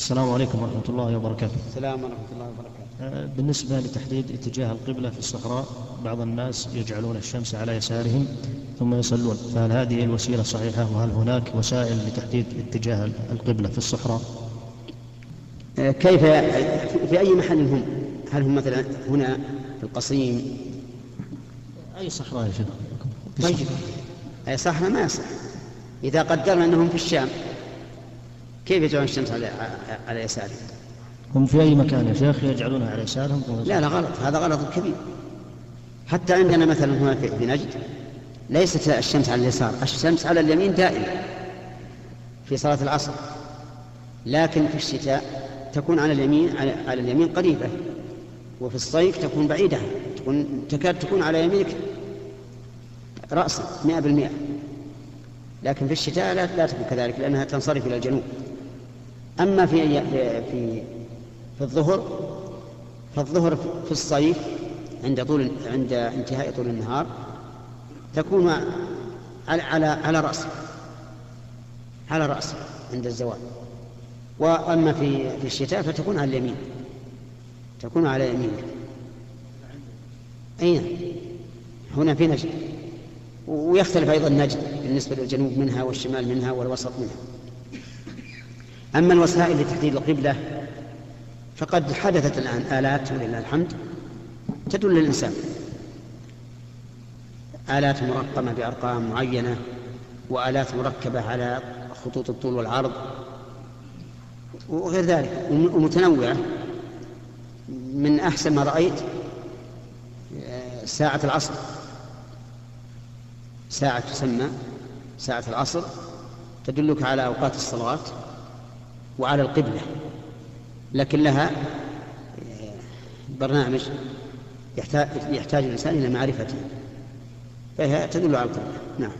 السلام عليكم ورحمة الله وبركاته. السلام ورحمة الله وبركاته. آه، بالنسبة لتحديد اتجاه القبلة في الصحراء بعض الناس يجعلون الشمس على يسارهم ثم يصلون. فهل هذه الوسيلة صحيحة؟ وهل هناك وسائل لتحديد اتجاه القبلة في الصحراء؟ آه، كيف في أي محل هم؟ هل هم مثلا هنا في القصيم؟ أي صحراء يا شيخ؟ طيب. أي صحراء؟ ما يصح. إذا قدرنا أنهم في الشام. كيف يجعلون الشمس على على يسارهم؟ هم في أي مكان يا شيخ يجعلونها على يسارهم؟ لا لا غلط. هذا غلط كبير. حتى عندنا مثلا هنا في في نجد ليست الشمس على اليسار الشمس على اليمين دائما في صلاة العصر. لكن في الشتاء تكون على اليمين على, على اليمين قريبة وفي الصيف تكون بعيدة تكون تكاد تكون على يمينك رأسا مئة بالمئة. لكن في الشتاء لا, لا تكون كذلك لأنها تنصرف إلى الجنوب. أما في في في الظهر فالظهر في الصيف عند طول عند انتهاء طول النهار تكون على على على رأسه على رأسه عند الزوال. وأما في في الشتاء فتكون على اليمين. تكون على يمينك أين هنا في نجد ويختلف أيضا نجد بالنسبة للجنوب منها والشمال منها والوسط منها. أما الوسائل لتحديد القبلة فقد حدثت الآن آلات ولله الحمد تدل الإنسان. آلات مرقمة بأرقام معينة وآلات مركبة على خطوط الطول والعرض وغير ذلك ومتنوعة. من أحسن ما رأيت ساعة العصر. ساعة تسمى ساعة العصر تدلك على أوقات الصلوات. وعلى القبلة لكن لها برنامج يحتاج, يحتاج الإنسان إلى معرفته فهي تدل على القبلة. نعم.